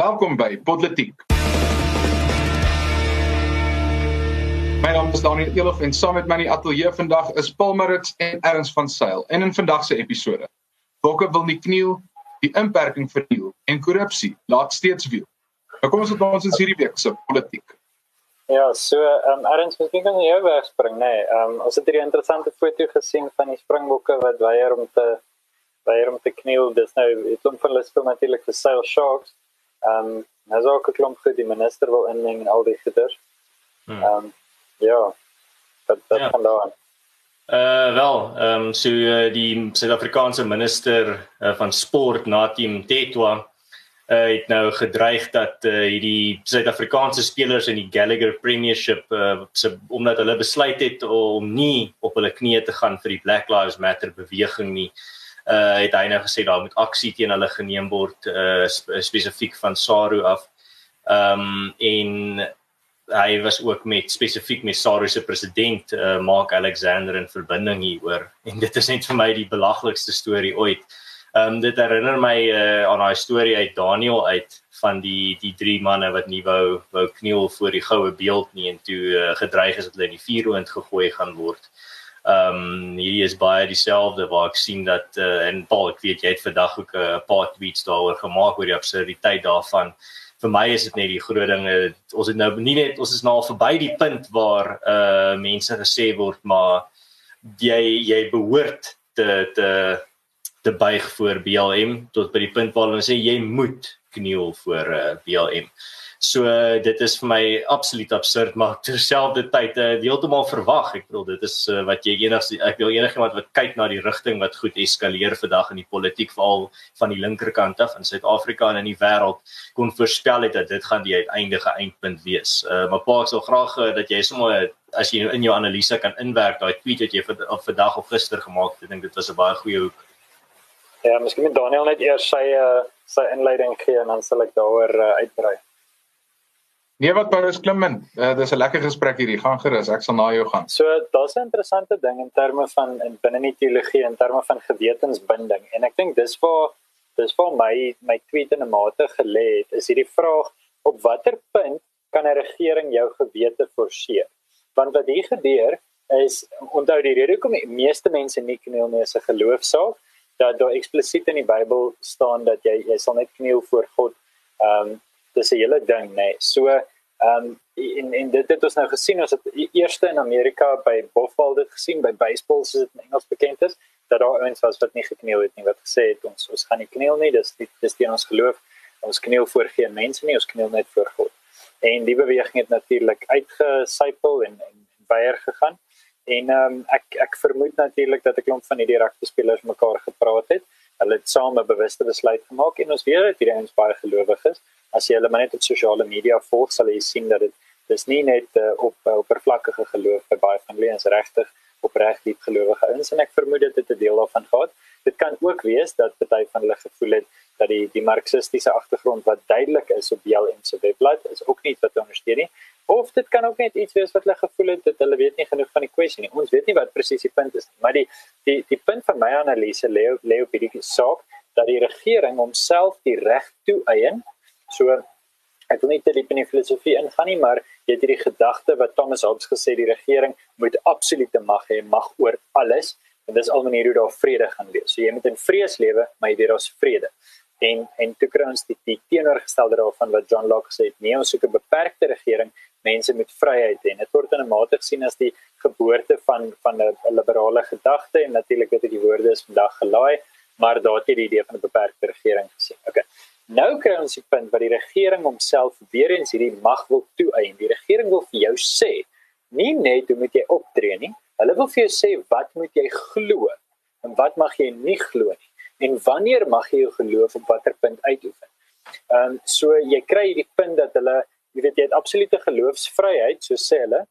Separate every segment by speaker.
Speaker 1: Welkom by Politiek. My naam is Daniel Elof en saam met my in die ateljee vandag is Paul Marits en Erns van Sail. En in vandag se episode, Bokke wil nie kniel, die inperking verniel en korrupsie laat steeds wiel. Nou kom ons op ons hierdie week se politiek.
Speaker 2: Ja, so ehm um, Erns, miskien kan jy wegspring, nê? Nee, ehm um, ons het hierdie interessante foto gesien van die Springbokke wat weier om te weier om te kniel. Dis nou, dit kom van hulle natuurlik vir Sail Sharks. Ehm um, nou ook 'n klomp goed die minister wil inmeng en al die goeders. Hmm. Ehm um, ja. Dat dat ja. kan daar.
Speaker 3: Uh wel, ehm um, so uh, die Suid-Afrikaanse minister uh, van sport Natim Tetwa uh, het nou gedreig dat uh, hierdie Suid-Afrikaanse spelers in die Gallagher Premiership uh, se omdat hulle besluit het om nie op hulle knieë te gaan vir die Black Lives Matter beweging nie uh het hy nou gesê daar moet aksie teen hulle geneem word uh spesifiek van SARU af. Ehm um, en hy was ook met spesifiek met SARU se president uh Mark Alexander in verbinding hieroor en dit is net vir my die belaglikste storie ooit. Ehm um, dit herinner my uh aan daai storie uit Daniel uit van die die drie manne wat nie wou wou kniel voor die goue beeld nie en toe uh, gedreig is dat hulle in die vuuroond gegooi gaan word. Ehm um, hierdie is baie dieselfde waar ek sien dat uh, en Paul ek weet jy het vandag ook 'n uh, paar tweets daaroor gemaak oor die absurditeit daarvan. Vir my is dit net die groot dinge ons het nou nie net ons is nou al verby die punt waar uh mense gesê word maar jy jy behoort te te te buig voor BLM tot by die punt waar hulle sê jy moet kniel voor uh, BLM. So dit is vir my absoluut absurd maar terselfdertyd uh, heeltemal verwag. Ek bedoel dit is uh, wat jy enigs ek wil enigiemand wat kyk na die rigting wat goed eskaleer vandag in die politiek veral van die linkerkant af in Suid-Afrika en in die wêreld kon voorspel het dat dit gaan die uiteindige eindpunt wees. Uh, maar pa ek sal graag uh, dat jy sommer as jy in jou analise kan inwerk daai tweet wat jy vir vandag of gister gemaak het. Ek dink dit was 'n baie goeie hoek.
Speaker 2: Ja, miskien Daniel net eers sy uh, sy inleiding gee en dan sal ek daaroor uh, uitbrei.
Speaker 1: Nee wat Paulus Klimmen, uh, dis 'n lekker gesprek hierdie. Gaan gerus, ek sal na jou gaan.
Speaker 2: So daar's 'n interessante ding in terme van in binne die teologie in terme van gewetensbinding en ek dink dis waar dis waar my my tweet in 'n mate gelê het. Is hierdie vraag op watter punt kan 'n regering jou gewete forceer? Want wat hier gebeur is onthou die rede hoekom die meeste mense nie kniel nie is 'n geloofsaak dat daar eksplisiet in die Bybel staan dat jy jy sal net kniel voor God. Ehm um, dis 'n hele ding nê. Nee. So ehm um, en en dit het ons nou gesien ons het e-, eerste in Amerika by Buffalo dit gesien by baseball soos dit in Engels bekend is dat daar ouens was wat nie gekniel het nie wat gesê het ons ons gaan nie kniel nie dis die, dis die ons geloof ons kniel voor geen mense nie ons kniel net voor God. En die beweging het natuurlik uitgesypel en en weier gegaan. En ehm um, ek ek vermoed natuurlik dat 'n klomp van hierdie rugby spelers mekaar gepraat het. Hulle het saam 'n bewuste besluit gemaak en ons weet dat hierdie ouens baie gelowig is as jy hulle maar net op sosiale media volg sal jy sien dat dit dis nie net uh, op uh, oppervlakkige geloof by baie van hulle is regtig opreg diep gelowige ouens en ek vermoed dit het 'n deel daarvan gehad. Dit kan ook wees dat party van hulle gevoel het dat die die marxistiese agtergrond wat duidelik is op BLM se webblad is ook nie wat ondersteun nie. Of dit kan ook net iets wees wat hulle gevoel het dat hulle weet nie genoeg van die kwessie nie. Ons weet nie wat presies die punt is maar die die die punt van my analise lê lê op hierdie saak dat die regering homself die reg toeëien So ek wil nie te diep in die filosofie ingaan nie, maar jy het hierdie gedagte wat Thomas Hobbes gesê die regering moet absolute mag hê, mag oor alles en dis al maniere hoe daar vrede gaan wees. So jy moet in vrees lewe, maar jy weet daar's vrede. En en toe kry ons die, die teenoorgestelde daarvan wat John Locke sê, nee, ons soek 'n beperkte regering, mense met vryheid en dit word in 'n mate gesien as die geboorte van van 'n liberale gedagte en natuurlik dit die woorde is vandag gelaai, maar daar het jy die idee van 'n beperkte regering gesien. Okay. Nou kry ons die punt waar die regering homself weer eens hierdie mag wil toeëien. Die regering wil vir jou sê, nie net hoe moet jy optree nie, hulle wil vir jou sê wat moet jy glo en wat mag jy nie glo nie en wanneer mag jy jou geloof op watter punt uitoefen. Ehm um, so jy kry hierdie punt dat hulle, jy weet jy het absolute geloofsvryheid, so sê hulle,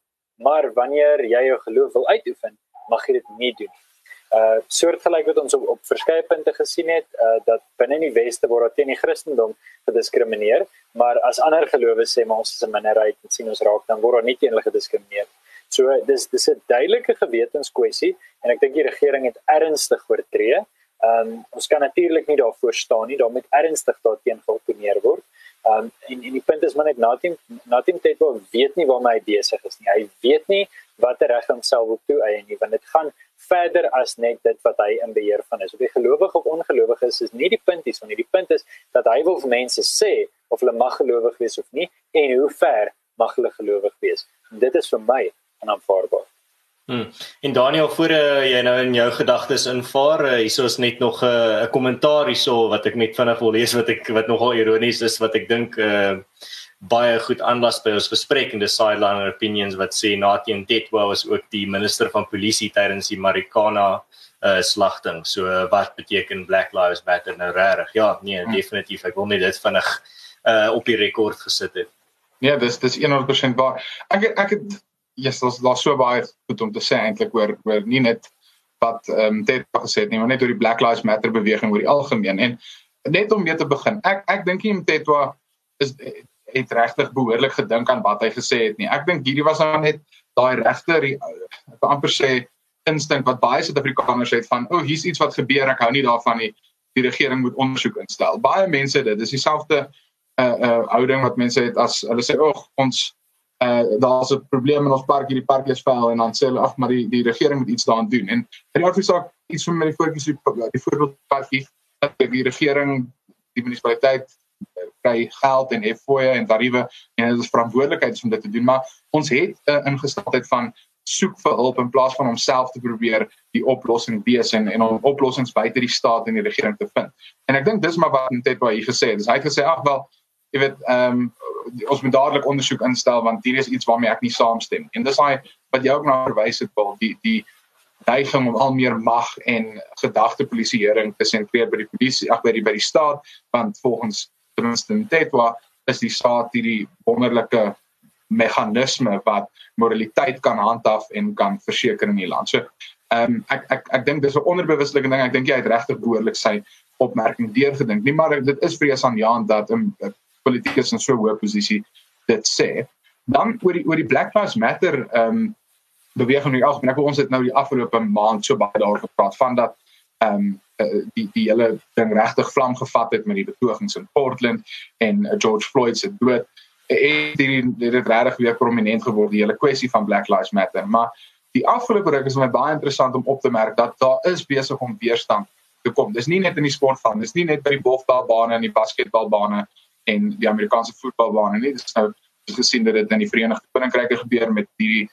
Speaker 2: maar wanneer jy jou geloof wil uitoefen, mag jy dit nie doen nie uh soortgelyk wat ons op, op verskeie punte gesien het uh dat binne in die weste word daar teen die Christendom gediskrimineer, maar as ander gelowe sê maar ons is 'n minderheid en sien ons raak dan word daar nie teen hulle gediskrimineer. So dis dis 'n duidelike gewetenskwessie en ek dink die regering het ernstig oortree. Um ons kan natuurlik nie daarvoor staan nie, daar moet ernstig daarteen geopponeer word. Um en en die punt is maar net Natim Natim Tetwa weet nie waarmee hy besig is nie. Hy weet nie wat reg homself wil toeëien nie want dit gaan verder as net dit wat hy in beheer van is. Of hy gelowig of ongelowig is, is nie die punt hier nie. Die punt is dat hy wil vir mense sê of hulle mag gelowig wees of nie en hoe ver mag hulle gelowig wees. En dit is vir my onaanvaarbaar.
Speaker 3: Hmm. En Daniel, voor uh, jy nou in jou gedagtes invaar, uh, hierso is net nog eh, 'n uh, kommentaar hierso wat ek net vinnig wil lees wat ek wat nogal ironies is wat ek dink uh, baie goed aanlas by ons gesprek en die sideline opinions wat sê Nathan Tetwa was ook die minister van polisie tydens die Marikana uh slagting. So uh, wat beteken Black Lives Matter nou regtig? Ja, nee, hmm. definitief. Ek wil net dit vinnig uh op die rekord gesit het.
Speaker 1: Nee, dis dis 100% waar. Ek ek het yes, daar's daar so baie goed om te sê eintlik oor oor nie net wat ehm um, Tetwa gesê het nie, maar net oor die Black Lives Matter beweging oor die algemeen en net om mee te begin. Ek ek dink nie Tetwa is het regtig behoorlik gedink aan wat hy gesê het nie. Ek dink hierdie was nou net daai regte ek amper sê instink wat baie Suid-Afrikaners het van, "O, oh, hier's iets wat gebeur, ek hou nie daarvan nie. Die regering moet ondersoek instel." Baie mense dit, dis dieselfde uh uh houding wat mense het as hulle sê, "Ag, ons uh daar's 'n probleem in ons park, hierdie park is vuil" en dan sê hulle, "Ag, maar die die regering moet iets daaraan doen." En in die afsaak iets van met die voorkies die voorbeeld parkie dat die regering die munisipaliteit kry geld en hef fooie en tariewe en dit is verantwoordelikheid om dit te doen maar ons het 'n uh, ingesteldheid van soek vir hulp in plaas van homself te probeer die oplossing wees en en om oplossings buite die staat en die regering te vind. En ek dink dis maar wat net wat hy gesê het. Dis hy het gesê ag wel jy weet ehm um, ons moet dadelik ondersoek instel want hier is iets waarmee ek nie saamstem. En dis hy wat jy ook na verwys het wel die die neiging om al meer mag en gedagte polisieering te sentreer by die polisie ag by die by die staat want volgens ten minste in Tetwa is die saad hierdie wonderlike meganisme wat moraliteit kan handhaaf en kan verseker in die land. So ehm um, ek ek ek dink dis 'n onderbewuslike ding. Ek dink jy het regtig behoorlik sy opmerking deurgedink. Nie maar dit is vrees aan Jan dat 'n politikus in so 'n hoë posisie dit sê. Dan oor die oor die Black Lives Matter ehm um, beweging in die algemeen. Ek wil ons het nou die afgelope maand so baie daaroor gepraat van dat ehm um, die die hele ding regtig vlam gevat het met die betogings in Portland en uh, George Floyd se dood en dit dit regtig weer prominent geword die hele kwessie van Black Lives Matter maar die afgelope ruk is vir my baie interessant om op te merk dat daar is besig om weerstand te kom. Dis nie net in die sport van, dis nie net by die golfbalbane en die basketbalbane en die Amerikaanse voetbalbane nie. Dis nou gesien dat dit in die Verenigde Koninkryk gebeur met hierdie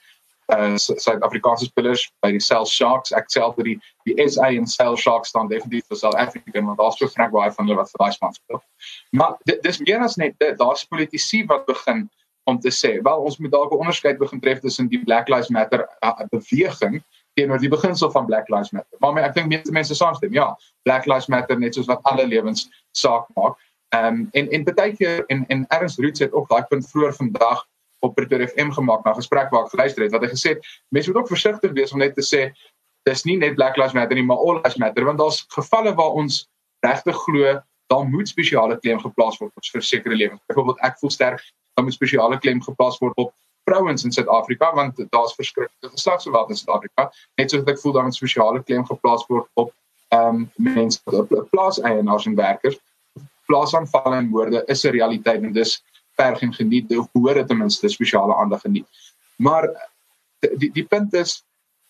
Speaker 1: uh Suid-Afrikaanse spelers by die Cell Sharks. Ek self by die die SA en Cell Sharks staan definitief vir South Africa want daar's so vrek baie van hulle wat vir daai span speel. Maar dit dis meer as net dit. Daar's politici wat begin om te sê, wel ons moet dalk 'n onderskeid begin tref tussen die Black Lives Matter uh, beweging teenoor die beginsel van Black Lives Matter. Maar ek dink meeste mense saamstem. Ja, Black Lives Matter net soos wat alle lewens saak maak. Ehm um, en en baie keer en en Ernst Roots het ook daai punt vroeër vandag op Pretoria FM gemaak na gesprek waar ek geluister het wat hy gesê het mense moet ook versigtig wees om net te sê dis nie net Black Lives Matter nie maar All Lives Matter want daar's gevalle waar ons regtig glo daar moet spesiale klem geplaas word vir sekere lewens. Byvoorbeeld ek voel sterk daar moet spesiale klem geplaas word op vrouens in Suid-Afrika want daar's verskriklike geslagsgeweld in Suid-Afrika. Net soos ek voel daar moet spesiale klem geplaas word op ehm um, mense op plaas eienaars en werkers. Plaasaanvalle en moorde is 'n realiteit en dis verg en geniet of behoort ten minste spesiale aandag geniet. Maar die die punt is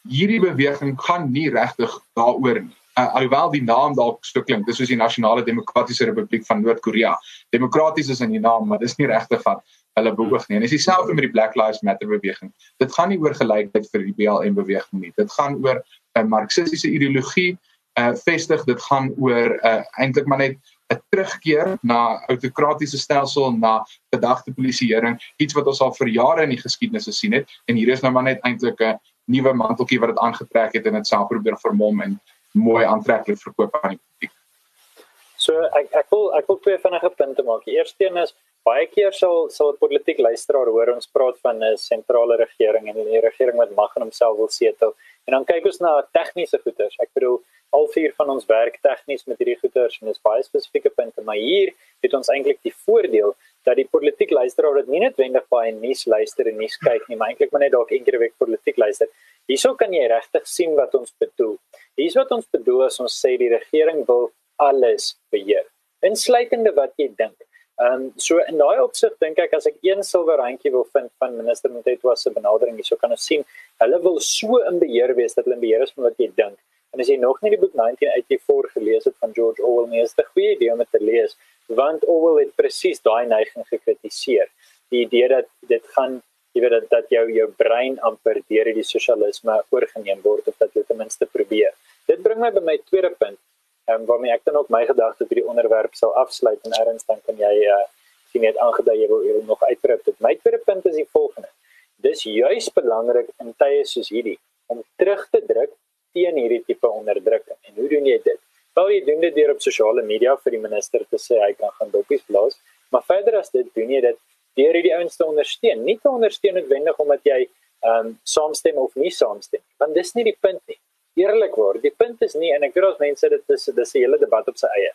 Speaker 1: hierdie beweging gaan nie regtig daaroor nie. Uh, alhoewel die naam dalk so klink, dis soos die Nasionale Demokratiese Republiek van Noord-Korea. Demokraties is in die naam, maar dis nie regtig wat hulle beoog nie. En dis dieselfde met die Black Lives Matter beweging. Dit gaan nie oor gelykheid vir die BLM beweging nie. Dit gaan oor 'n marxistiese ideologie uh vestig. Dit gaan oor uh eintlik maar net 'n terugkeer na autokratiese stelsel na gedagte polisieering iets wat ons al vir jare in die geskiedenis gesien het en hier is nou maar net eintlik 'n nuwe manteltjie wat dit aangetrek het en dit self probeer vermom en mooi aantreklik verkoop aan die publiek.
Speaker 2: So ek ek wil ek wil twee vinnige punte maak. Die eerste een is baie keer sal sal 'n politiek luisteraar hoor ons praat van 'n sentrale regering en 'n regering wat mag in homself wil setel. En dan kyk ons na tegniese goeders. Ek bedoel al vier van ons werk tegnies met hierdie goeders en dis baie spesifieke punte, maar hier het ons eintlik die voordeel dat die politiek luisteraar dit nie netwendig baie nuus luister en nuus kyk nie, maar eintlik maar net dalk een keer 'n week politiek luister. Hierso kan jy regtig sien wat ons bedoel. Hier's wat ons bedoel as ons sê die regering wil alles beheer, insluitende wat jy dink. Ehm um, so in daai opsig dink ek as ek een silwer randjie wil vind van minister Mthethwa se benadering, so kan ons sien hulle wil so in beheer wees dat hulle in beheer is van wat jy dink. En as jy nog nie die boek 1984 gelees het van George Orwell nie, is dit 'n goeie idee om dit te lees, want Orwell het presies daai neiging gekritiseer. Die idee dat dit gaan jy weet dat, dat jou jou brein amper deur hierdie sosialisme oorgeneem word of dat jy ten minste probeer. Dit bring my by my tweede punt um, waarmee ek dan ook my gedagtes oor die onderwerp sal afsluit en erns dan kan jy uh, sien net aangedui jy wil, wil nog uitbrei dit my tweede punt is die volgende. Dis juis belangrik in tye soos hierdie om terug te druk teen hierdie tipe onderdrukking. En hoe doen jy dit? Wel jy doen dit deur op sosiale media vir die minister te sê hy kan gaan doppies blaas maar verder as dit doen jy dit deur hierdie ouens te ondersteun. Nie te ondersteun noodwendig omdat jy ehm um, saamstem of nie saamstem want dis nie die punt nie eerlikwaar, die punt is nie en ek weet ons mense dit is dis 'n hele debat op sy eie.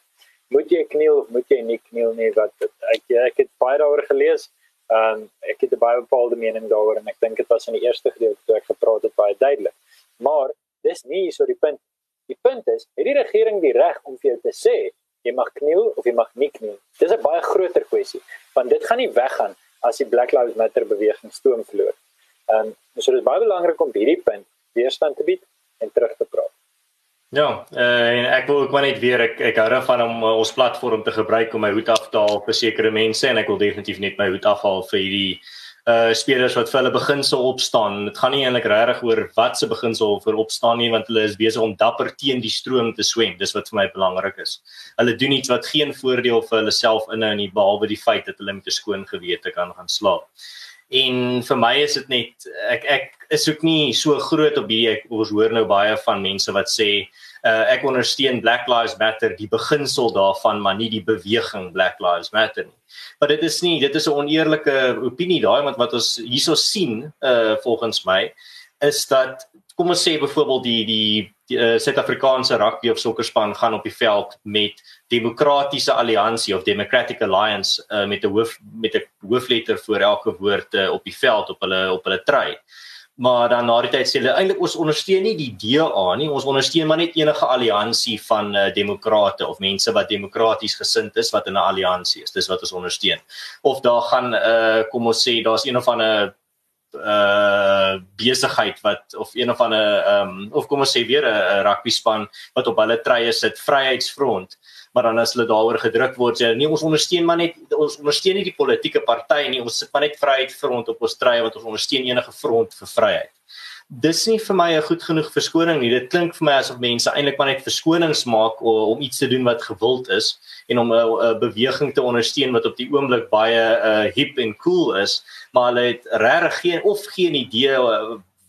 Speaker 2: Moet jy kniel of moet jy nie kniel nie wat ek ek het baie daaroor gelees. Ehm um, ek het 'n baie bepaalde mening daaroor en ek dink dit was in die eerste gedeelte toe ek gepraat het baie duidelik. Maar dis nie so die punt. Die punt is, het die regering die reg om vir jou te sê jy mag kniel of jy mag nie kniel? Dis 'n baie groter kwessie want dit gaan nie weggaan as die Black Lives Matter beweging stoom verloor. Ehm um, so dit is baie belangrik om hierdie punt weerstand te bied en terug te praat.
Speaker 3: Ja, uh, en ek wil ook maar net weer ek ek hou daarvan om uh, ons platform te gebruik om my hoed af te haal vir sekere mense en ek wil definitief net my hoed afhaal vir hierdie uh spelers wat vir hulle beginsel opstaan. Dit gaan nie eintlik regtig oor wat se beginsel vir opstaan nie want hulle is besig om dapper teen die stroom te swem. Dis wat vir my belangrik is. Hulle doen iets wat geen voordeel vir hulle self inhou nie behalwe die feit dat hulle met 'n skoon gewete kan gaan slaap. En vir my is dit net ek ek is ook nie so groot op hierdie ek ons hoor nou baie van mense wat sê uh, ek ondersteun Black Lives Matter die beginsel daarvan maar nie die beweging Black Lives Matter nie. Maar dit is nie dit is 'n oneerlike opinie daai want wat ons hierso sien uh volgens my is dat kom ons sê byvoorbeeld die die die uh, Suid-Afrikaanse rugby of sokkerspan gaan op die veld met Demokratiese Alliansie of Democratic Alliance uh, met 'n hoof met 'n hoofletter voor elke woord uh, op die veld op hulle op hulle trui. Maar dan na die tyd sê hulle eintlik ons ondersteun nie die DA nie, ons ondersteun maar net enige alliansie van uh, demokrate of mense wat demokraties gesind is wat in 'n alliansie is. Dis wat ons ondersteun. Of daar gaan uh, kom ons sê daar's een of ander uh besigheid wat of een of ander ehm um, of kom ons sê weer 'n rugby span wat op hulle treie sit Vryheidsfront maar dan as hulle daaroor gedruk word sê nee ons ondersteun maar net ons ondersteun nie die politieke party nie ons sit maar net Vryheidsfront op ons treie wat ons ondersteun enige front vir vryheid dis nie vir my 'n goed genoeg verskoning nie. Dit klink vir my asof mense eintlik maar net verskonings maak om iets te doen wat gewild is en om 'n beweging te ondersteun wat op die oomblik baie uh, hip en cool is, maar hulle het regtig geen of geen idee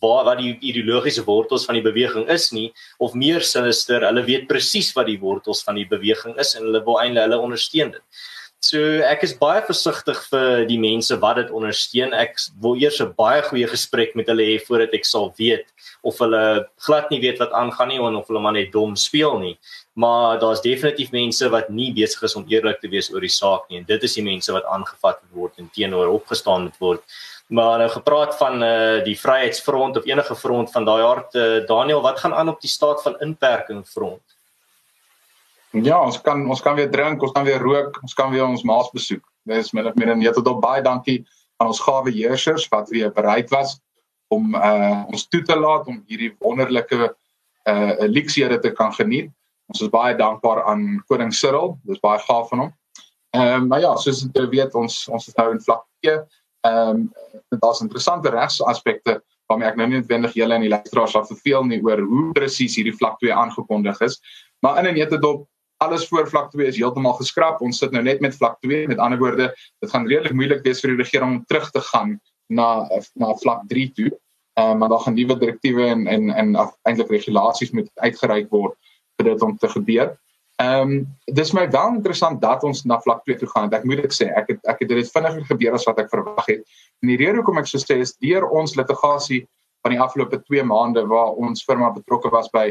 Speaker 3: waar wat die ideologiese wortels van die beweging is nie of meer sinister, hulle weet presies wat die wortels van die beweging is en hulle wil eintlik hulle ondersteun dit. So ek is baie versigtig vir die mense wat dit ondersteun. Ek wil eers 'n baie goeie gesprek met hulle hê voordat ek sal weet of hulle glad nie weet wat aangaan nie of hulle maar net dom speel nie. Maar daar's definitief mense wat nie besig is om eerlik te wees oor die saak nie en dit is die mense wat aangevat word en teenoor opgestaan moet word. Maar nou gepraat van uh, die Vryheidsfront of enige front van daai aard uh, Daniel, wat gaan aan op die staat van inperking front?
Speaker 1: Ja, ons kan ons kan weer drink, ons kan weer rook, ons kan weer ons maas besoek. Dis min of meer net tot baie dankie aan ons gawe heersers wat weer bereid was om uh ons toe te laat om hierdie wonderlike uh eliksiere te kan geniet. Ons is baie dankbaar aan koning Cyril. Dis baie gaaf van hom. Ehm um, maar ja, soos jy weet ons ons is nou in vlak 2. Ehm um, daar's interessante regsaspekte waarmee ek nou nie noodwendig julle en die luisteraars sal verveel nie oor hoe presies hierdie vlak 2 aangekondig is. Maar in en net dit op alles voor vlak 2 is heeltemal geskraap. Ons sit nou net met vlak 2. Met ander woorde, dit gaan redelik moeilik wees vir die regering om terug te gaan na na vlak 3 toe. Ehm um, maar daar gaan nuwe direktiewe en en en eintlik regulasies moet uitgereik word vir dit om te gebeur. Ehm um, dis my wel interessant dat ons na vlak 2 toe gaan. Ek moet dit sê, ek het ek het dit vinniger gebeur as wat ek verwag het. En die rede hoekom ek so sê is deur ons litigasie van die afgelope 2 maande waar ons firma betrokke was by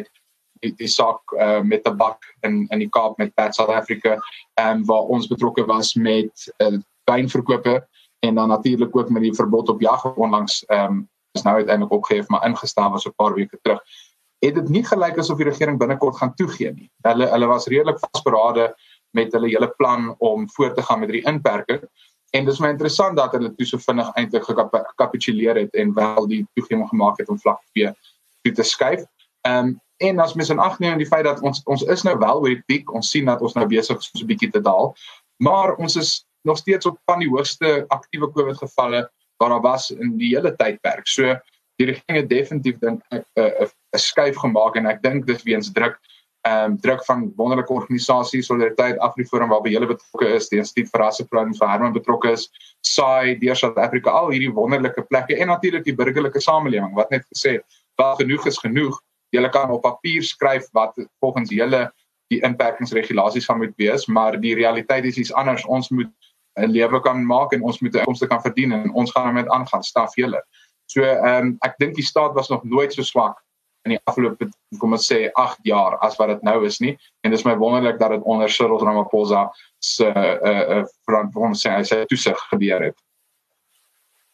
Speaker 1: die, die saak uh, met tabak in in die Kaap met Pat South Africa en um, waar ons betrokke was met uh, wynverkope en dan natuurlik ook met die verbod op jag onlangs ehm um, is nou uiteindelik opgehef maar ingestel was 'n paar weke terug het dit nie gelyk asof die regering binnekort gaan toegee nie. Hulle hulle was redelik vasberade met hulle hele plan om voort te gaan met hierdie inperking. En dis my interessant dat hulle toe so vinnig eintlik gekapituleer het en wel die toegewing gemaak het om vlak 2 toe te skuif. Ehm um, en as mens in ag neem die feit dat ons ons is nou wel oor die piek, ons sien dat ons nou besig is om so 'n bietjie te daal, maar ons is nog steeds op van die hoogste aktiewe COVID gevalle wat daar was in die hele tydperk. So die regering het definitief dink ek 'n uh, 'n skuif gemaak en ek dink dis weens druk ehm um, druk van wonderlike organisasies Solidariteit Afriforum waarby hulle betrokke is, die Instituut vir Rasseprogramme vir Herman betrokke is, SAI, deur South Africa, al hierdie wonderlike plekke en natuurlik die burgerlike samelewing wat net gesê wel genoeg is genoeg. Jy kan op papier skryf wat volgens julle die inperkingsregulasies van moet wees, maar die realiteit is iets anders. Ons moet 'n lewe kan maak en ons moet 'n inkomste kan verdien en ons gaan daarmee aangaan, staf julle. So ehm um, ek dink die staat was nog nooit so swak in die afgelope kom ons sê 8 jaar as wat dit nou is nie en dit is my wonderlik dat dit onder Cyril Ramaphosa se uh uh verantwoordelik sê hy sê toesig gebeur het.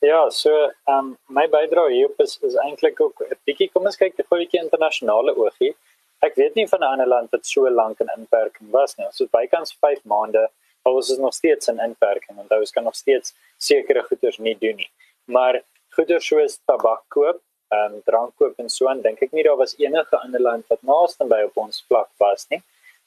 Speaker 2: Ja, so ehm um, my bydrae hierop is is eintlik ook 'n bietjie kom ons kyk die bietjie internasionale oogie. Ek weet nie van 'n ander land wat so lank in inperking was nie. So bykans 5 maande, al was dit nog steeds 'n inperking daar was kan nog steeds sekere goederes nie doen nie. Maar goeder soos tabak koop, ehm um, drank koop en so aan, dink ek nie daar was enige ander land wat naaste by op ons vlak was nie.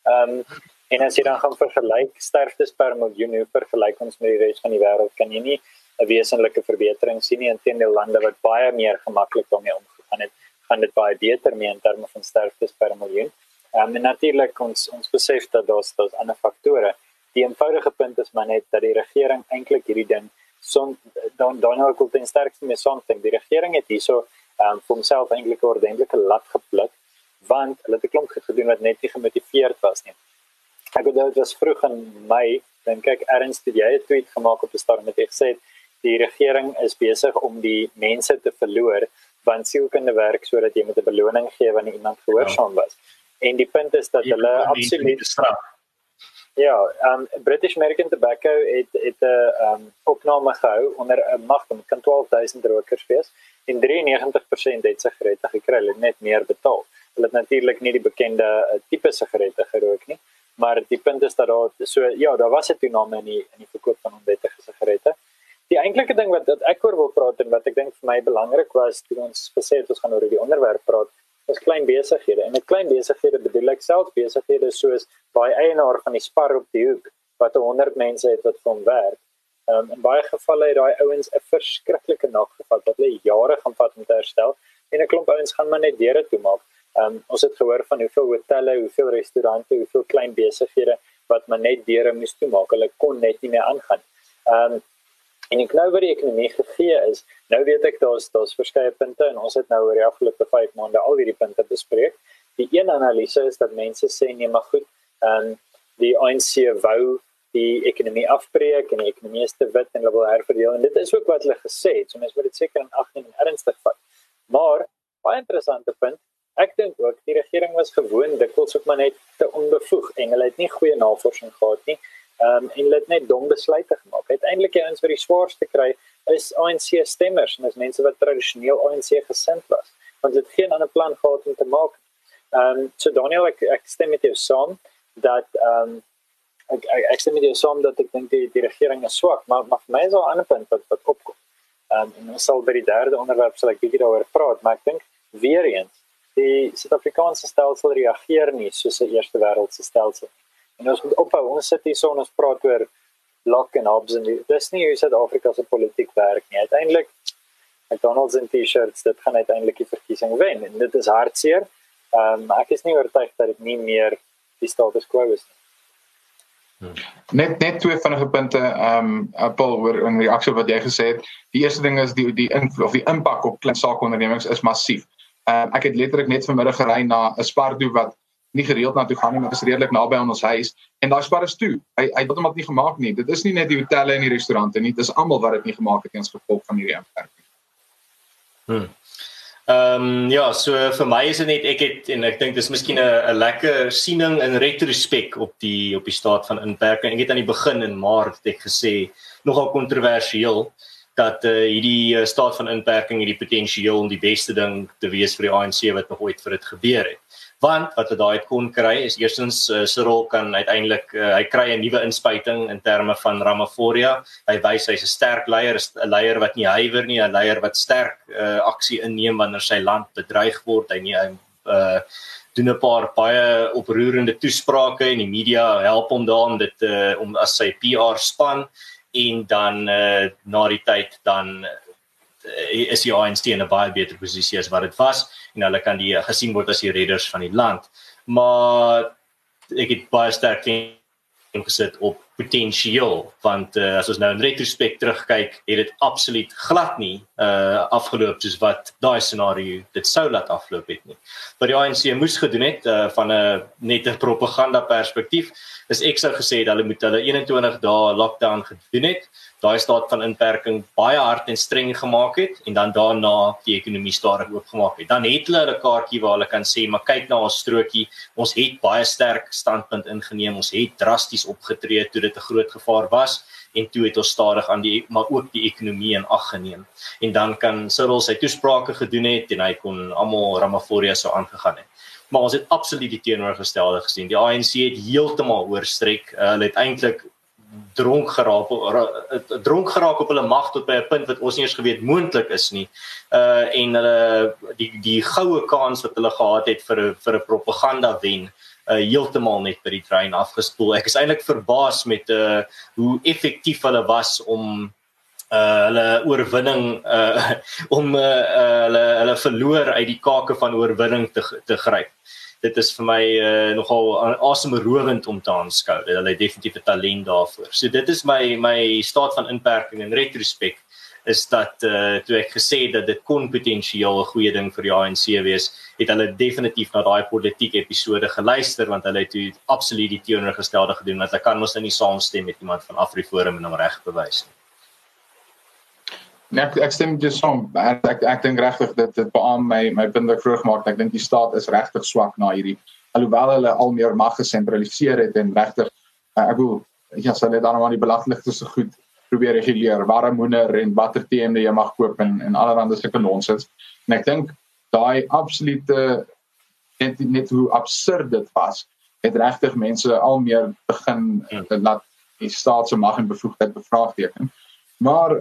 Speaker 2: Ehm um, en as jy dan gaan vergelyk sterftes per miljoen, hoe vergelyk ons met die res van die wêreld, kan jy nie 'n wesenlike verbetering sien nie inteendeel lande wat baie meer gemaklik daarmee omgegaan het, gaan dit baie beter mee in terme van sterftes per miljoen. Ehm um, en natuurlik ons ons besef dat daar's daar's ander faktore. Die eenvoudige punt is maar net dat die regering eintlik hierdie ding son dan dan ek wil ten sterkste mee saamstem. Die regering het hierso um, vir homself eintlik 'n ordentlike lat gepluk want hulle het 'n klomp gedoen wat net nie gemotiveerd was nie. Ek het dit was vroeg in Mei, dink ek erns het jy 'n tweet gemaak op 'n stadium met gesê die regering is besig om die mense te verloor want sielkunde werk sodat jy met 'n beloning gee wanneer iemand gehoorsaam was. En die punt is dat hulle absoluut straf Ja, um British American Tobacco het het 'n um opname gehou onder 'n mag van kan 12000 rokers wees en 93% het sigarette gekry, hulle het net meer betaal. Hulle het natuurlik nie die bekende uh, tipe sigarette gerook nie, maar die punt is dat daar so ja, daar was 'n toename in die in die verkoop van onwettige sigarette. Die eintlike ding wat ek oor wil praat en wat ek dink vir my belangrik was toe ons gesê het ons gaan oor die onderwerp praat, is klein besighede. En met klein besighede bedoel ek self besighede soos baie eienaar van die spar op die hoek wat 100 mense het wat vir hom werk. Um, in baie gevalle het daai ouens 'n verskriklike nag gevat wat hulle jare gaan vat om te herstel en 'n klomp ouens gaan maar net deure toe maak. Um, ons het gehoor van hoeveel hotelle, hoeveel restaurante, hoeveel klein besighede wat maar net deure moes toemaak. Hulle kon net nie meer aangaan. Um, En ek nou wat die ekonomie gegee is, nou weet ek daar's daar's verskeie punte en ons het nou oor die afgelope 5 maande al hierdie punte bespreek. Die een analise is dat mense sê nee, maar goed, ehm um, die ANC wou die ekonomie afbreek en die ekonomie is te wit en hulle wil herverdeel en dit is ook wat hulle gesê het. So mense moet dit seker in ag neem en ernstig vat. Maar baie interessante punt, ek dink ook die regering was gewoond dikwels ook maar net te onbevoeg en hulle het nie goeie navorsing gehad nie um, en hulle het net dom besluite gemaak. Uiteindelik die ouens wat die swaarste kry is ANC stemmers en dis mense wat tradisioneel ANC gesind was want dit geen ander plan gehad om te maak. Ehm um, so Daniel ek, ek stem met jou saam dat ehm um, ek, ek ek stem met jou saam dat ek dink die die regering is swak, maar maar vir my is daar 'n ander punt wat wat opkom. Ehm um, en ons sal by die derde onderwerp sal ek bietjie daaroor praat, maar ek dink weer eens die Suid-Afrikaanse stelsel reageer nie soos 'n eerste wêreldse stelsel. En ons moet ophou. Ons sit hier son ons praat oor lock and hobbs en dis nie hoe Suid-Afrika se politiek werk nie. Uiteindelik McDonald's en T-shirts, dit gaan uiteindelik die verkiesing wen en dit is hartseer. Ehm um, ek is nie oortuig dat dit nie meer die status quo is nie.
Speaker 1: Hmm. Net net twee vinnige punte ehm um, Apple oor in reaksie wat jy gesê het. Die eerste ding is die die invloed of die impak op klein saakondernemings is massief. Ehm um, ek het letterlik net vanmiddag gery na 'n Spardo wat nie gereeld na toe gaan nie, maar is redelik naby aan ons huis en daai spar is toe. Hy hy het net nie gemaak nie. Dit is nie net die hotelle en die restaurante nie, dis almal wat dit nie gemaak het eens gevolg van hierdie inperking.
Speaker 3: Hm. Ehm um, ja, so vir my is dit net ek het en ek dink dis miskien 'n lekker siening in retrospek op die op die staat van inperking. Ek het aan die begin in Maart het ek gesê nogal kontroversieel dat uh, hierdie uh, staat van inperking hierdie potensieel om die beste ding te wees vir die ANC wat nog ooit vir dit gebeur het want wat hy daai kon kry is eerstens uh, Cyril kan uiteindelik uh, hy kry 'n nuwe inspuiting in terme van Ramaphosa hy wys hy's 'n sterk leier 'n leier wat nie huiwer nie 'n leier wat sterk uh, aksie inneem wanneer sy land bedreig word. Hy nie hy uh, doen 'n paar baie oproerende toesprake en die media help hom daarin dit uh, om as sy PR span en dan uh, na die tyd dan is die ANC in 'n baie beter posisie as wat dit was en hulle kan die gesien word as die redders van die land. Maar ek het baie sterk ingesit op potensiaal want uh, as ons nou in retrospek terugkyk het dit absoluut glad nie uh afgeloop soos wat daai scenario dit sou laat afloop het nie. Wat die ANC moes gedoen het uh van 'n nette propaganda perspektief is ek sou gesê dat hulle moet hulle 21 dae lockdown gedoen het daai staat van inperking baie hard en streng gemaak het en dan daarna die ekonomie stadig oopgemaak het. Dan het hulle 'n kaartjie waar hulle kan sê, "Maar kyk na ons strokie, ons het baie sterk standpunt ingeneem. Ons het drasties opgetree toe dit 'n groot gevaar was en toe het ons stadig aan die maar ook die ekonomie in ag geneem." En dan kan Cyril sy toesprake gedoen het en hy kon almal Ramaphosa sou aangegaan het. Maar ons het absoluut die teenoorgestelde gesien. Die ANC het heeltemal oorstrek. Uh, hulle het eintlik dronk geraak dronk geraak op hulle mag tot by 'n punt wat ons nie eens geweet moontlik is nie. Uh en hulle die die goue kans wat hulle gehad het vir 'n vir 'n propaganda wen uh heeltemal net by die trein afgespoel. Ek is eintlik verbaas met uh hoe effektief hulle was om uh hulle oorwinning uh om uh, uh hulle hulle verloor uit die kake van oorwinning te te gryp dit is vir my uh, nogal asemrowend om te aanskou. Hulle het definitief 'n talent daarvoor. So dit is my my staat van inperking in retrospek is dat uh, toe ek gesê dat dit kon potensieel 'n goeie ding vir die ANC wees, het hulle definitief na daai politieke episode geluister want hulle het toe absoluut die teenoorgestelde gedoen want hulle kan mos nou nie saamstem met iemand van AfriForum en hom reg bewys nie.
Speaker 1: Nee, ek ek stem dis saam. Ek ek, ek dink regtig dit dit beam my my punt wat ek vroeg het. Ek dink die staat is regtig swak na hierdie alhoewel hulle al meer mag gesentraliseer het en regtig uh, ek wil ja, sal net dan maar die belastingligte so goed probeer reguleer. Waarom moeder en watter TMD jy mag koop en en allerlei sulke nonsens. En ek dink daai absolute net net hoe absurd dit was. Het regtig mense al meer begin ja. laat die staat se mag en bevoegdheid bevraagteken. Maar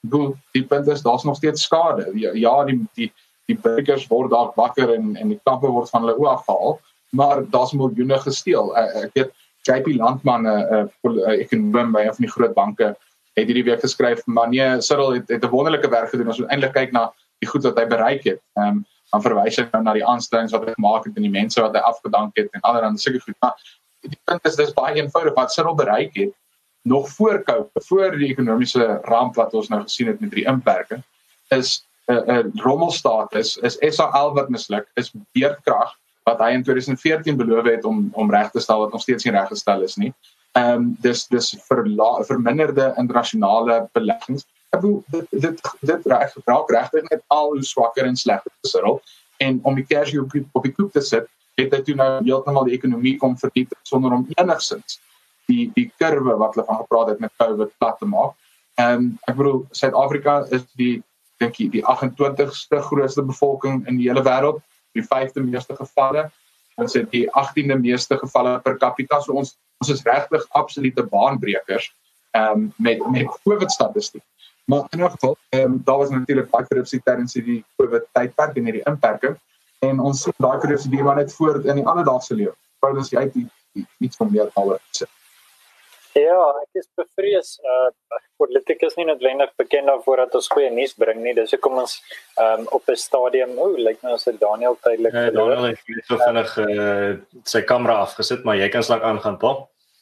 Speaker 1: bedoel die punt is daar's nog steeds skade. Ja, ja die die die burgers word dalk wakker en en die kappe word van hulle oë afhaal, maar daar's miljoene gesteel. Ek weet JP Landman 'n ekonom by een van die groot banke het hierdie week geskryf, maar nee, Cyril het het 'n wonderlike werk gedoen. Ons moet eintlik kyk na die goed wat hy bereik het. Ehm um, dan verwys hy nou na die aanstellings wat hy gemaak het en die mense wat hy afgedank het en allerlei sulke goed. Maar die punt is dis baie eenvoudig wat Cyril bereik het nog voor COVID, voor die ekonomiese ramp wat ons nou gesien het met die inperking, is 'n uh, 'n uh, rommelstaat is is SAL wat misluk, is beerdkrag wat hy in 2014 beloof het om om reg te stel wat nog steeds nie reggestel is nie. Ehm um, dis dis verla, verminderde internasionale beleggings. Ek bedoel dit dit dit reg raak regtig net al hoe swakker en slegter gesit en om die cash op op die koop te sit, het dit nou heeltemal die ekonomie kom vernietig sonder om enigsins die die kurwe wat hulle van gepraat het met COVID plat te maak. Ehm um, ek bedoel Suid-Afrika is die dink ek die 28ste grootste bevolking in die hele wêreld, die 5de meeste gevalle. Ons het die 18de meeste gevalle per capita. So ons ons is regtig absolute baanbrekers ehm um, met met COVID statistiek. Maar in 'n geval, ehm um, daar was natuurlik baie korrupsie tydens die COVID tydperk en hierdie inperking en ons sien daai korrupsie die maar net voort in die alledaagse lewe. Paulus jy het iets van meer daaroor gesê.
Speaker 2: Ja, ek is bevrees. Uh politiek is nie noodwendig bekend daarvoor dat ons goeie nuus bring nie. Dis hoekom ons um op 'n stadium, o, oh, lyk nou as dit Daniel tydelik
Speaker 3: ja, Daniel het net so vinnig uh sy kamera afgesit, maar jy kan slag aangaan, pa.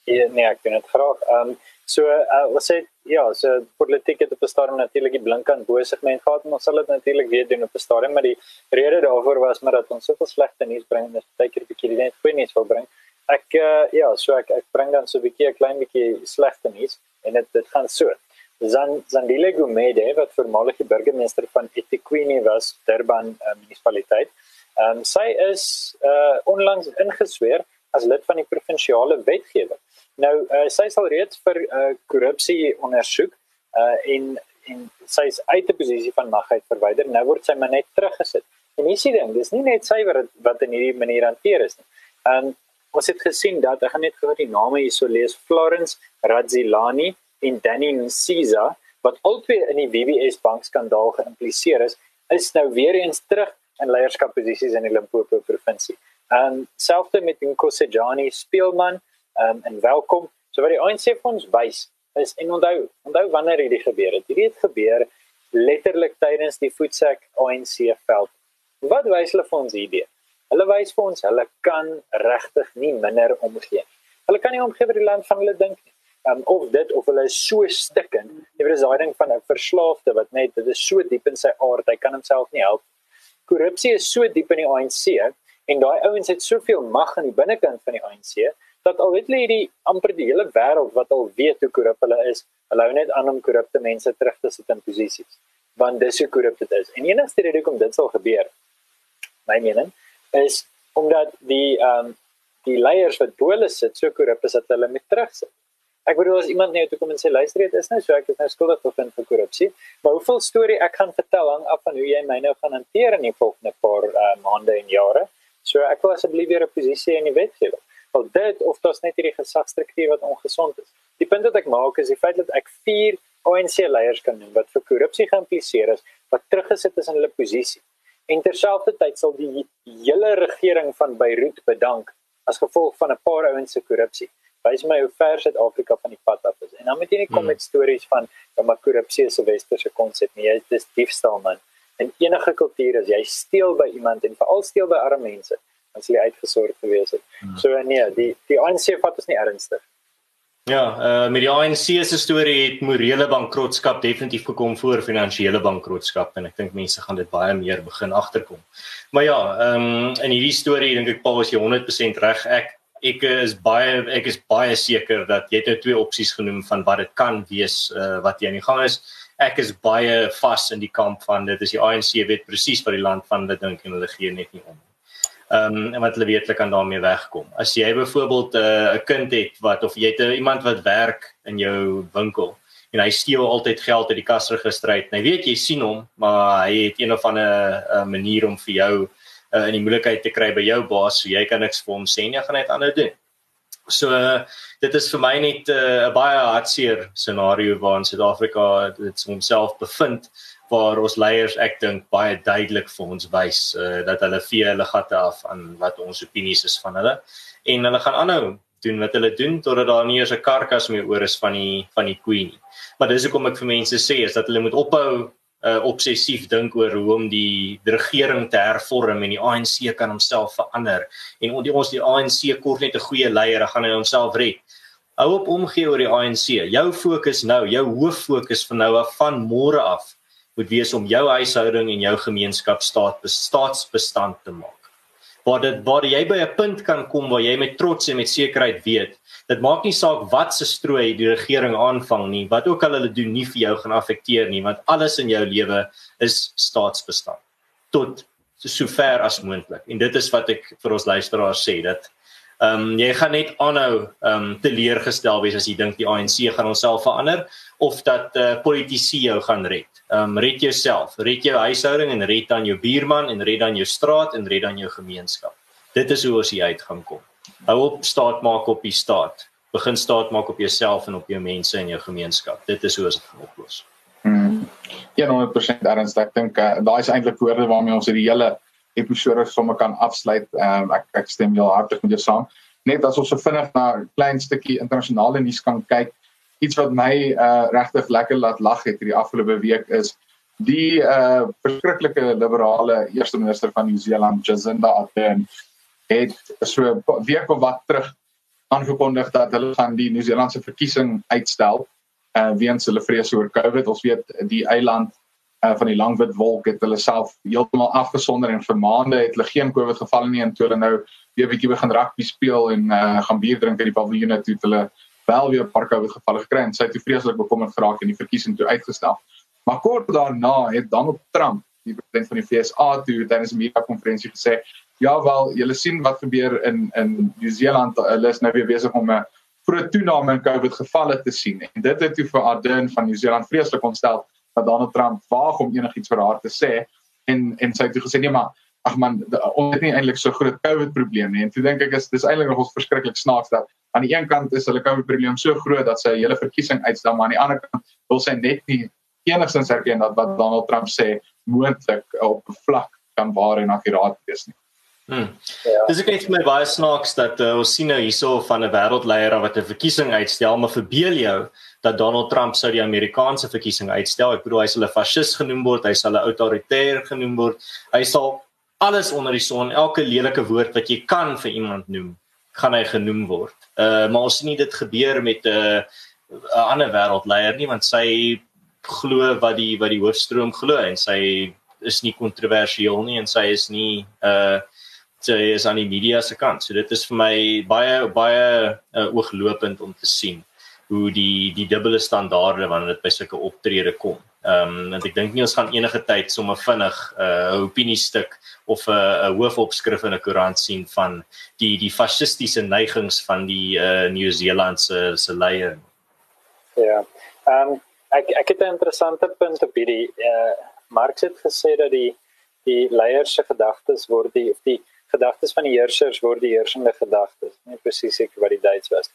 Speaker 2: Ja, nee, ek doen dit graag. Um so uh wat sê ja, so politiek het op 'n stadium natuurlik die blink aan bosigheid gehad, maar ons sal dit natuurlik weer doen op 'n stadium, maar die rede daarvoor was maar dat ons soveel slegte nuus bring en dit baie keer 'n bietjie net goeie nuus wil bring ek uh, ja, so ek ek bring dan so 'n bietjie 'n klein bietjie slegte nuus en dit dit gaan so. Zan Zandile Gumede wat voormalige burgemeester van eThekwini was, Durban uh, munisipaliteit. Ehm um, sy is uh onlangs ingesweer as lid van die provinsiale wetgewer. Nou uh, sy sal reeds vir uh, korrupsie ondersoek uh en en sy is uit 'n posisie van mag uit verwyder. Nou word sy maar net teruggesit. En hier sien ding, dis nie net suiwer wat in hierdie manier hanteer is nie. Um ons het gesien dat ek gaan net gou die name hierso lees Florence Radzilani en Danny Nsiza wat albei in die WBS bankskandaal geïmpliseer is, is nou weer eens terug in leierskapposisies in die Limpopo provinsie. Um selfs met Nkosejani Speelman um en welkom. So wat die ANC vir ons wys is en onthou, onthou wanneer hierdie gebeur het. Hierdie het gebeur letterlik tydens die voetsek ANC veld. Wat wys hulle vir ons hierdie? Hulle wys vir ons hulle kan regtig nie minder omgee nie. Hulle kan nie omgee vir die land van hulle dink nie. Um, of dit of hulle is so stikken. Jy weet dis daai ding van 'n verslaafde wat net dit is so diep in sy aard, hy kan homself nie help. Korrupsie is so diep in die ANC en daai ouens het soveel mag aan die binnekant van die ANC dat al weet hulle hierdie amper die hele wêreld wat al weet hoe korrup hulle is, hulle hou net aan om korrupte mense terug te sit in posisies want dis hoe korrup dit is. En enigste rede hoekom dit sal gebeur, my mening, is omdat die ehm um, die leiers wat bo hulle sit so korrup is dat hulle met terugsit. Ek bedoel as iemand net toe kom en sê luister dit is nou so ek is nou skuldig bevind vir korrupsie, maar hoeveel storie ek gaan vertel hang af van hoe jy my nou gaan hanteer in die volgende paar uh, maande en jare. So ek wil asseblief weer 'n posisie in die wetgewing. Al dit of dit net hierdie gesagsstruktuur wat ongesond is. Die punt wat ek maak is die feit dat ek vier ANC leiers kan noem wat vir korrupsie geïmpliseer is, wat teruggesit is in hulle posisie. En terselfdertyd sal die hele regering van Beirut bedank as gevolg van 'n paar ouens se korrupsie. Wys my hoe ver Suid-Afrika van die pad af is. En dan moet jy nie kom hmm. met stories van dat maar korrupsie is 'n westerse konsep nie. Dit is diefstal man. In enige kultuur as jy steel by iemand en veral steel by arme mense, dan sal jy uitgesorg gewees het. Hmm. So nee, die die ANC vat ons nie ernstig.
Speaker 3: Ja, uh met die ANC se storie het morele bankrotskap definitief gekom voor finansiële bankrotskap en ek dink mense gaan dit baie meer begin agterkom. Maar ja, ehm um, in hierdie storie dink ek Paul is jy 100% reg. Ek ek is baie ek is baie seker dat jy het nou twee opsies genoem van wat dit kan wees uh wat jy aan die gang is. Ek is baie vas in die kamp van dit is die ANC weet presies wat die land van hulle dink en hulle gee net nie om ehm um, wat hulle weet hulle kan daarmee wegkom. As jy byvoorbeeld eh, 'n uh, kind het wat of jy het uh, iemand wat werk in jou winkel en hy steel altyd geld uit die kasregister uit. Nou weet jy sien hom, maar hy het een of ander uh, manier om vir jou uh, in die moeilikheid te kry by jou baas, so jy kan niks vir hom sê nie, gaan hy dit aanhou doen. So uh, dit is vir my net 'n uh, baie hartseer scenario waarin Suid-Afrika dit homself bevind waar ons leiers ek dink baie duidelik vir ons wys uh, dat hulle vee hulle gatte af aan wat ons opinies is van hulle en hulle gaan aanhou doen wat hulle doen totdat daar nie eens 'n karkas meer oor is van die van die queen nie. Maar dis hoekom ek vir mense sê is dat hulle moet ophou uh, obsessief dink oor hoe om die, die regering te hervorm en die ANC kan homself verander en ons die ANC kort net 'n goeie leier, dan gaan hy homself red. Hou op omgee oor die ANC. Jou fokus nou, jou hoof fokus van nou af van môre af moet wees om jou huishouding en jou gemeenskap staat staatsbestand te maak. Waar dit waar jy by 'n punt kan kom waar jy met trots en met sekerheid weet, dit maak nie saak wat se strooi die regering aanvang nie, wat ook al hulle doen nie vir jou gaan affekteer nie, want alles in jou lewe is staatsbestand tot sover as moontlik. En dit is wat ek vir ons luisteraars sê dat Ehm um, jy gaan net aanhou ehm um, teleurgestel wees as jy dink die ANC gaan homself verander of dat eh uh, politici jou gaan red. Um, red jouself, red jou huishouding en red dan jou buurman en red dan jou straat en red dan jou gemeenskap. Dit is hoe ons hier uit gaan kom. Hou op staat maak op die staat. Begin staat maak op jouself en op jou mense in jou gemeenskap. Dit is hoe ons dit gaan oplos.
Speaker 1: Hmm. Ja, 100% ernstig. Ek dink uh, daai is eintlik woorde waarmee ons hierdie hele episode sommer kan afsluit. Um, ek ek stem heel hartlik met jou saam. Net as ons so vinnig na 'n klein stukkie internasionale nuus kan kyk, iets wat my uh regtig lekker laat lag het hierdie afgelope week is die uh verskriklike liberale eerste minister van Nieu-Seeland, Jacinda Ardern, het so 'n week of wat terug aangekondig dat hulle gaan die Nieu-Seelandse verkiesing uitstel uh weens hulle vrees oor COVID. Ons weet die eiland uh, van die lang wit wolk het hulle self heeltemal afgesonder en vir maande het hulle geen COVID gevalle nie en toe hulle nou weer bietjie begin rugby speel en uh, gaan bier drink in die paviljoene toe hulle wel weer 'n paar COVID gevalle gekry en sy het vreeslik bekommerd geraak en die verkiesing toe uitgestel. Maar kort daarna het Donald Trump, die president van die VSA, toe tydens 'n media konferensie gesê, "Ja wel, julle sien wat gebeur in in Nieu-Seeland. Hulle is nou weer besig om 'n groot toename in COVID gevalle te sien." En dit het toe vir Ardern van Nieu-Seeland vreeslik ontstel dat Donald Trump waag om enigiets vir haar te sê en en sy het gesê nee maar ag man ons het nie eintlik so groot COVID probleem nie en toe dink ek is dis eintlik nog verskriklik snaaks dat aan die een kant is hulle COVID probleem so groot dat sy hele verkiesing uitstel maar aan die ander kant wil sy net nie enigstens erken dat wat Donald Trump sê moontlik op vlak kan waar en akkuraat wees nie.
Speaker 3: Hmm. Ja. Dis ek net vir my baie snaaks dat uh, ons sien nou hierso van 'n wêreldleier wat 'n verkiesing uitstel, maar verbeel jou dat Donald Trump sou die Amerikaanse verkiesing uitstel. Ek bedoel hy sal 'n fascis genoem word, hy sal 'n autoritair genoem word. Hy sal alles onder die son, elke lelike woord wat jy kan vir iemand noem, gaan hy genoem word. Uh maar ons sien nie dit gebeur met 'n uh, 'n ander wêreldleier nie want sy glo wat die wat die hoofstroom glo en sy is nie kontroversieel nie en sy is nie uh sy is aan die media se kant. So dit is vir my baie baie uh, ooglopend om te sien hoe die die dubbele standaarde wanneer dit by sulke optrede kom. Ehm um, en ek dink nie ons gaan enige tyd sommer vinnig 'n uh, opiniestuk of 'n uh, 'n hoofopskrif in 'n koerant sien van die die fasistiese neigings van die uh, Nieu-Seelandse se leier.
Speaker 2: Ja. Ehm um, ek ek het 'n interessante punt op hierdie uh, Marx het gesê dat die die leiers se gedagtes word die of die gedagtes van die heersers word die heersende gedagtes. Nie presies ek wat die Duits was.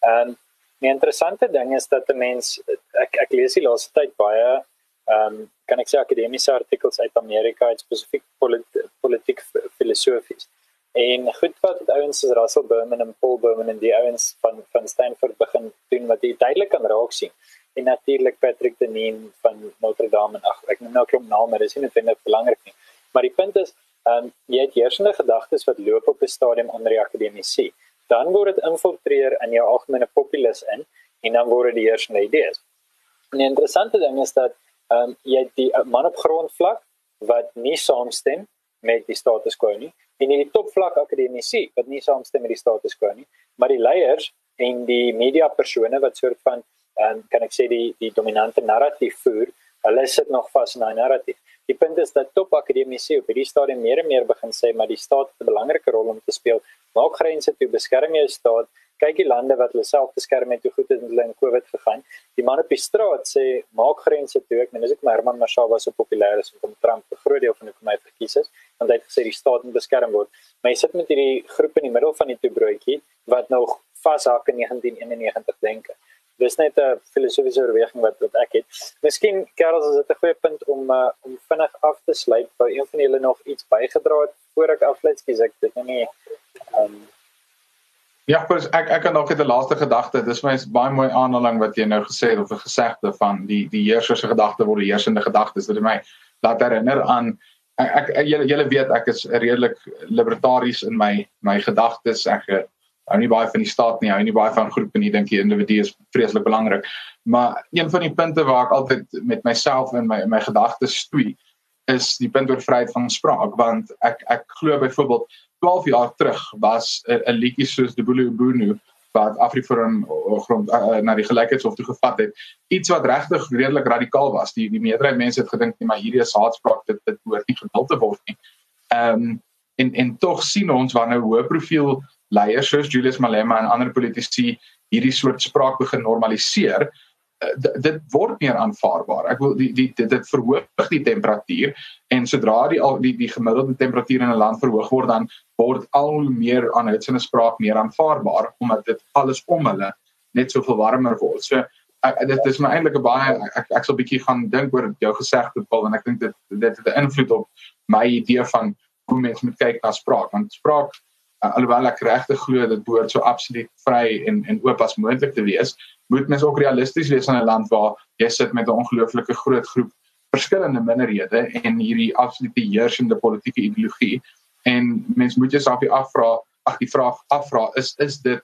Speaker 2: En die interessante ding is dat 'n mens ek ek lees die laaste tyd baie ehm um, kan ek sê akademiese artikels uit Amerika uit spesifiek polit, politiek filosofies. En goed wat die ouens soos Russell Berman en Paul Berman en die ouens van van Stanford begin doen wat jy duidelik kan raak sien. En natuurlik Patrick Deneen van Notre Dame en ag ek noem nou klop name, dis nie noodwendig belangrik nie. Maar die punt is Ehm um, jy het heersende gedagtes wat loop op 'n stadium onder die akademici. Dan word dit infiltreer in jou algemene populus in en dan word dit die heersende idees. En die interessante ding is dat ehm um, jy die man op grondvlak wat nie saamstem met die status quo nie en in die topvlak akademici wat nie saamstem met die status quo nie, maar die leiers en die media persone wat soort van ehm um, kan ek sê die die dominante narratief voer, hulle sit nog vas in daai narratief. Die punt is dat top akademici op hierdie stadium meer en meer begin sê maar die staat het 'n belangrike rol om te speel. Maak grense toe, beskerm jou staat. Kyk die lande wat hulle self beskerm het, hoe goed het hulle in COVID gegaan. Die man op die straat sê maak grense toe. Ek meen as ek maar Herman Mashaba so populêr is om Trump 'n groot deel van die komitee verkies is, hy het gesê die staat moet beskerm word. Maar jy sit met hierdie groep in die middel van die twee broodjie wat nog vashak in 1991 denke dis net 'n filosofiese oorweging wat wat ek het. Miskien Karel, is dit 'n goeie punt om uh, om vinnig af te sluit. Wou een van julle nog iets bygedra het voor ek afsluit? Skies ek dit nou nie. Um,
Speaker 1: ja, pers, ek ek het nog 'n laaste gedagte. Dis my baie mooi aanhaling wat jy nou gesê het of 'n gesegde van die die heerser se gedagte word die heersende gedagtes. Dit het my laat herinner aan ek, julle weet ek is redelik libertaries in my my gedagtes. Ek hou nie baie van die staat nie, hou nie baie van groepe nie, dink die individu is vreeslik belangrik. Maar een van die punte waar ek altyd met myself en my my gedagtes stoei, is die punt oor vryheid van spraak want ek ek glo byvoorbeeld 12 jaar terug was 'n liedjie soos die Bulu Bunu wat Afriforum grond uh, na die gelykheidshof toe gevat het iets wat regtig redelik radikaal was. Die die meerderheid mense het gedink nee maar hierdie is haatspraak dit dit hoort nie geduld te word nie. Ehm um, en en tog sien ons wanneer hoë profiel leiers soos Julius Malema en ander politici hierdie soort spraak begin normaliseer. Uh, dit word meer aanvaarbaar. Ek wil die die dit, dit verhoog die temperatuur en sodra die die die gemiddelde temperatuur in 'n land verhoog word dan word al meer aanhoudsende spraak meer aanvaarbaar omdat dit alles om hulle net soveel warmer word. So ek, dit is my eintlik 'n baie ek ek sal bietjie gaan dink oor jou gesegde Paul en ek dink dit dit het 'n invloed op my idee van hoe mense moet kyk na spraak. Want spraak uh, alhoewel ek regtig glo dit behoort so absoluut vry en en oop as moontlik te wees, moet mens ook realisties wees in 'n land waar jy sit met 'n ongelooflike groot groep verskillende minderhede en hierdie absolute heersende politieke ideologie en mens moet jouself afvra, ag die vraag afvra is is dit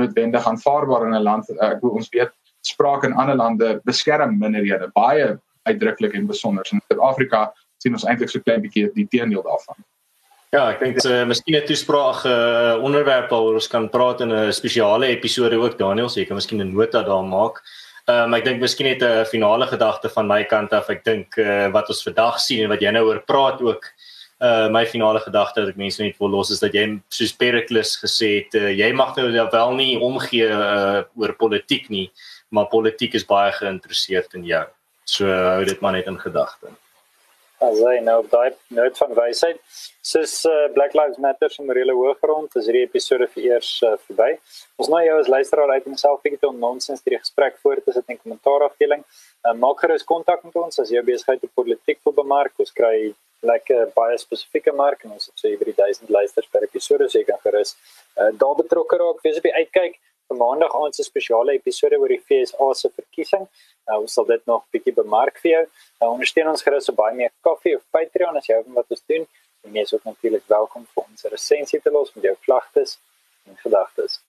Speaker 1: noodwendig aanvaarbaar in 'n land ek wil ons weet spraak in ander lande beskerm minderhede baie uitdruklik en besonder in Suid-Afrika sien ons eintlik so klein bietjie die teendeel daarvan.
Speaker 3: Ja, ek dink dit is 'n uh, miskien 'n toespraak uh, onderwerp waaroor ons kan praat in 'n spesiale episode ook Daniel, so jy kan miskien 'n nota daar maak. Ehm um, ek dink miskien net 'n finale gedagte van my kant af. Ek dink uh, wat ons vandag sien en wat jy nou oor praat ook uh my finale gedagte wat ek mense net wil los is dat jy soos Pericles gesê het uh, jy mag nou wel nie omgee uh, oor politiek nie, maar politiek is baie geïnteresseerd in jou. So hou dit maar net in gedagte.
Speaker 2: As hy nou daai noot van wysheid, soos uh, Black Lives Matter se morele hoëgrond, is hierdie episode vir eers uh, verby. Ons nou jou as luisteraar uit homself bietjie te nonsens hierdie gesprek voort as dit in kommentaar afdeling. Uh, maak gerus kontak met ons as jy besigheid op politiek wil bemark. Ons kry lekker baie spesifieke mark en ons het so oor die 1000 luisters per episode, so jy kan gerus uh, daar betrokke raak. Wees op die uitkyk vir maandag aand se spesiale episode oor die FSA se verkiesing. Nou ons sal dit nog bietjie bemark vir jou. Nou ondersteun ons gerus op baie meer koffie of Patreon as jy wil wat ons doen. En jy is ook natuurlik welkom vir ons resensie te los met jou klagtes en gedagtes.